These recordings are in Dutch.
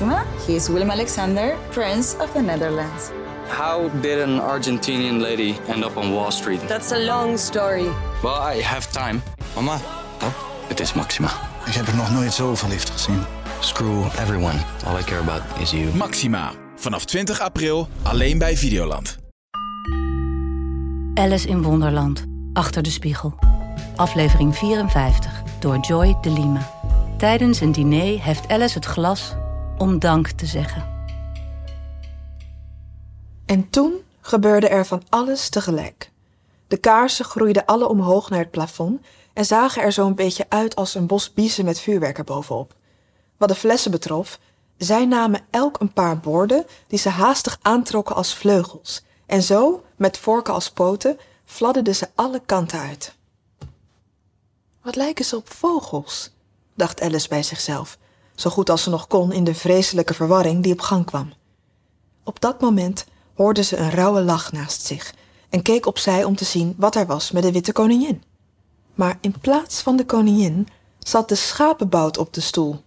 Maxima. He is Willem Alexander, Prince of the Netherlands. How did an Argentinian lady end up on Wall Street? That's a long story. Well, I have time. Mama, Oh, het is Maxima. ik heb er nog nooit zo verliefd gezien. Screw everyone. All I care about is you. Maxima. Vanaf 20 april alleen bij Videoland. Alice in Wonderland. Achter de spiegel. Aflevering 54 door Joy de Lima. Tijdens een diner heft Alice het glas om dank te zeggen. En toen gebeurde er van alles tegelijk. De kaarsen groeiden alle omhoog naar het plafond en zagen er zo'n beetje uit als een bos biezen met vuurwerk erbovenop. Wat de flessen betrof, zij namen elk een paar borden die ze haastig aantrokken als vleugels. En zo, met vorken als poten, fladderden ze alle kanten uit. Wat lijken ze op vogels, dacht Alice bij zichzelf, zo goed als ze nog kon in de vreselijke verwarring die op gang kwam. Op dat moment hoorde ze een rauwe lach naast zich en keek opzij om te zien wat er was met de witte koningin. Maar in plaats van de koningin zat de schapenbout op de stoel.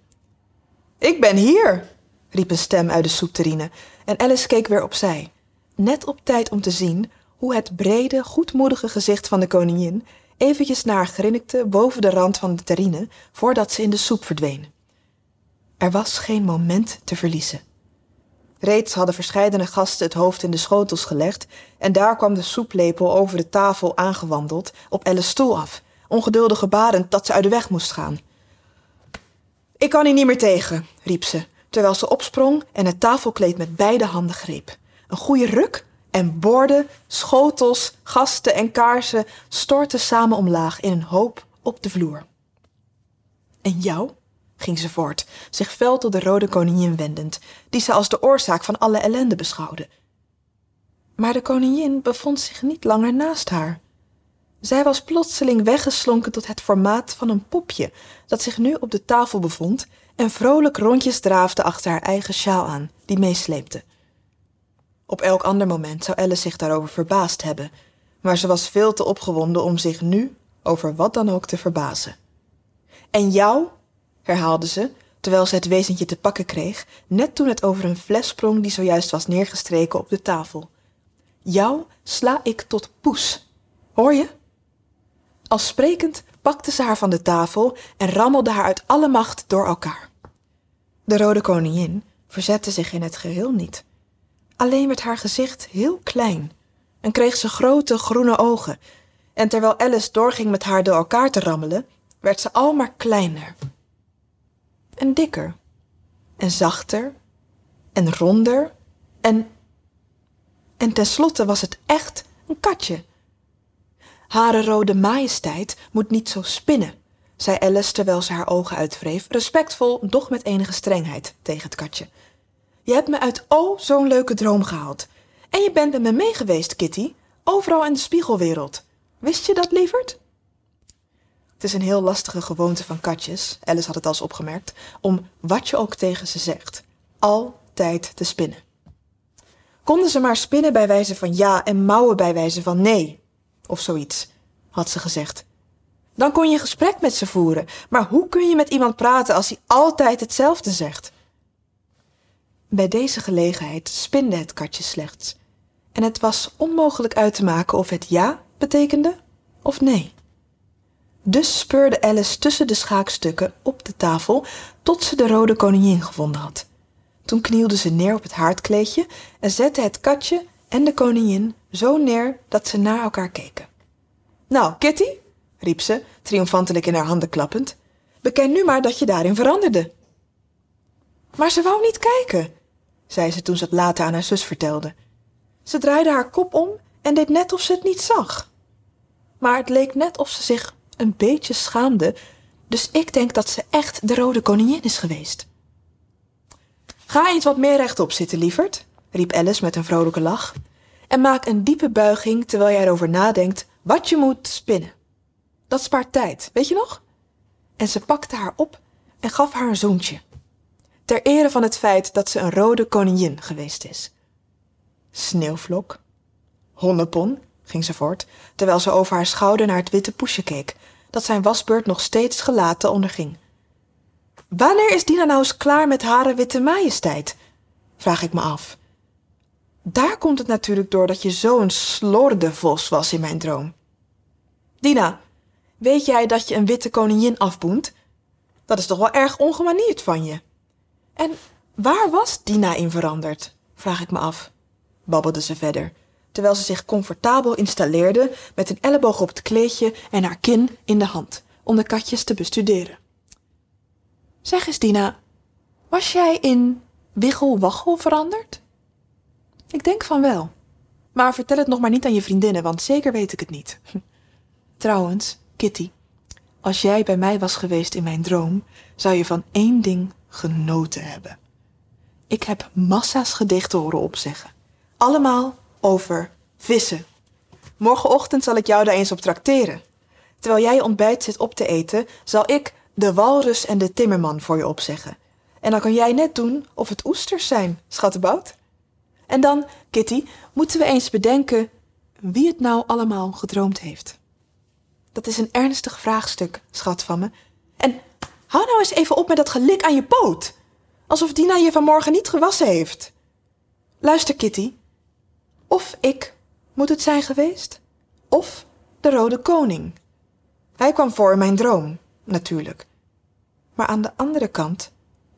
Ik ben hier, riep een stem uit de soepterrine en Alice keek weer opzij, net op tijd om te zien hoe het brede, goedmoedige gezicht van de koningin eventjes naar grinnikte boven de rand van de terrine voordat ze in de soep verdween. Er was geen moment te verliezen. Reeds hadden verscheidene gasten het hoofd in de schotels gelegd en daar kwam de soeplepel over de tafel aangewandeld op Alice's stoel af, ongeduldig gebarend dat ze uit de weg moest gaan. Ik kan hier niet meer tegen, riep ze, terwijl ze opsprong en het tafelkleed met beide handen greep. Een goede ruk en borden, schotels, gasten en kaarsen stortten samen omlaag in een hoop op de vloer. En jou? Ging ze voort, zich fel tot de rode koningin wendend, die ze als de oorzaak van alle ellende beschouwde. Maar de koningin bevond zich niet langer naast haar. Zij was plotseling weggeslonken tot het formaat van een popje dat zich nu op de tafel bevond en vrolijk rondjes draafde achter haar eigen sjaal aan, die meesleepte. Op elk ander moment zou Alice zich daarover verbaasd hebben, maar ze was veel te opgewonden om zich nu over wat dan ook te verbazen. En jou, herhaalde ze, terwijl ze het wezentje te pakken kreeg, net toen het over een fles sprong die zojuist was neergestreken op de tafel. Jou sla ik tot poes. Hoor je? Al sprekend pakte ze haar van de tafel en rammelde haar uit alle macht door elkaar. De rode koningin verzette zich in het geheel niet. Alleen werd haar gezicht heel klein en kreeg ze grote groene ogen. En terwijl Alice doorging met haar door elkaar te rammelen, werd ze al maar kleiner. En dikker. En zachter. En ronder. En. En tenslotte was het echt een katje. Hare rode majesteit moet niet zo spinnen, zei Alice terwijl ze haar ogen uitwreef, respectvol, doch met enige strengheid tegen het katje. Je hebt me uit oh zo'n leuke droom gehaald. En je bent met me mee geweest, Kitty, overal in de spiegelwereld. Wist je dat, lieverd? Het is een heel lastige gewoonte van katjes, Alice had het al opgemerkt, om wat je ook tegen ze zegt, altijd te spinnen. Konden ze maar spinnen bij wijze van ja en mouwen bij wijze van nee, of zoiets, had ze gezegd. Dan kon je gesprek met ze voeren, maar hoe kun je met iemand praten als hij altijd hetzelfde zegt? Bij deze gelegenheid spinde het katje slechts, en het was onmogelijk uit te maken of het ja betekende of nee. Dus speurde Alice tussen de schaakstukken op de tafel tot ze de rode koningin gevonden had. Toen knielde ze neer op het haardkleedje en zette het katje en de koningin zo neer dat ze naar elkaar keken. Nou, Kitty, riep ze, triomfantelijk in haar handen klappend, beken nu maar dat je daarin veranderde. Maar ze wou niet kijken, zei ze toen ze het later aan haar zus vertelde. Ze draaide haar kop om en deed net of ze het niet zag. Maar het leek net of ze zich een beetje schaamde, dus ik denk dat ze echt de rode koningin is geweest. Ga eens wat meer rechtop zitten, lieverd, riep Alice met een vrolijke lach, en maak een diepe buiging terwijl jij erover nadenkt wat je moet spinnen. Dat spaart tijd, weet je nog? En ze pakte haar op en gaf haar een zoentje. Ter ere van het feit dat ze een rode koningin geweest is. Sneeuwvlok. Honnepon, ging ze voort, terwijl ze over haar schouder naar het witte poesje keek, dat zijn wasbeurt nog steeds gelaten onderging. Wanneer is Dina nou eens klaar met hare witte majesteit? Vraag ik me af. Daar komt het natuurlijk door dat je zo'n slordevos was in mijn droom. Dina, weet jij dat je een witte koningin afboent? Dat is toch wel erg ongemanierd van je. En waar was Dina in veranderd? Vraag ik me af, babbelde ze verder, terwijl ze zich comfortabel installeerde met een elleboog op het kleedje en haar kin in de hand, om de katjes te bestuderen. Zeg eens, Dina, was jij in Wiggelwaggel veranderd? Ik denk van wel. Maar vertel het nog maar niet aan je vriendinnen, want zeker weet ik het niet. Trouwens, Kitty, als jij bij mij was geweest in mijn droom, zou je van één ding genoten hebben. Ik heb massa's gedichten horen opzeggen. Allemaal over vissen. Morgenochtend zal ik jou daar eens op trakteren. Terwijl jij ontbijt zit op te eten, zal ik de walrus en de timmerman voor je opzeggen. En dan kan jij net doen of het oesters zijn, schattenbout. En dan, Kitty, moeten we eens bedenken wie het nou allemaal gedroomd heeft. Dat is een ernstig vraagstuk, schat van me. En hou nou eens even op met dat gelik aan je poot. Alsof Dina je vanmorgen niet gewassen heeft. Luister, Kitty. Of ik moet het zijn geweest, of de Rode Koning. Hij kwam voor in mijn droom, natuurlijk. Maar aan de andere kant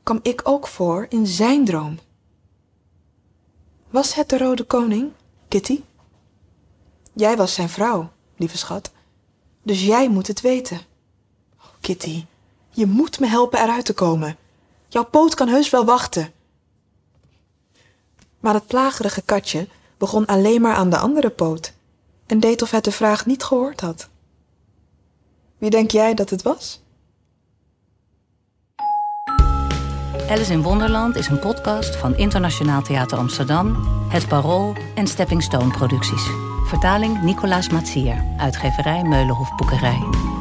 kwam ik ook voor in zijn droom. Was het de Rode Koning, Kitty? Jij was zijn vrouw, lieve schat. Dus jij moet het weten. Oh, Kitty, je moet me helpen eruit te komen. Jouw poot kan heus wel wachten. Maar het plagerige katje begon alleen maar aan de andere poot en deed of het de vraag niet gehoord had. Wie denk jij dat het was? Alice in Wonderland is een podcast van Internationaal Theater Amsterdam, Het Parool en Stepping Stone Producties. Vertaling Nicolaas Matsier, uitgeverij Meulenhof Boekerij.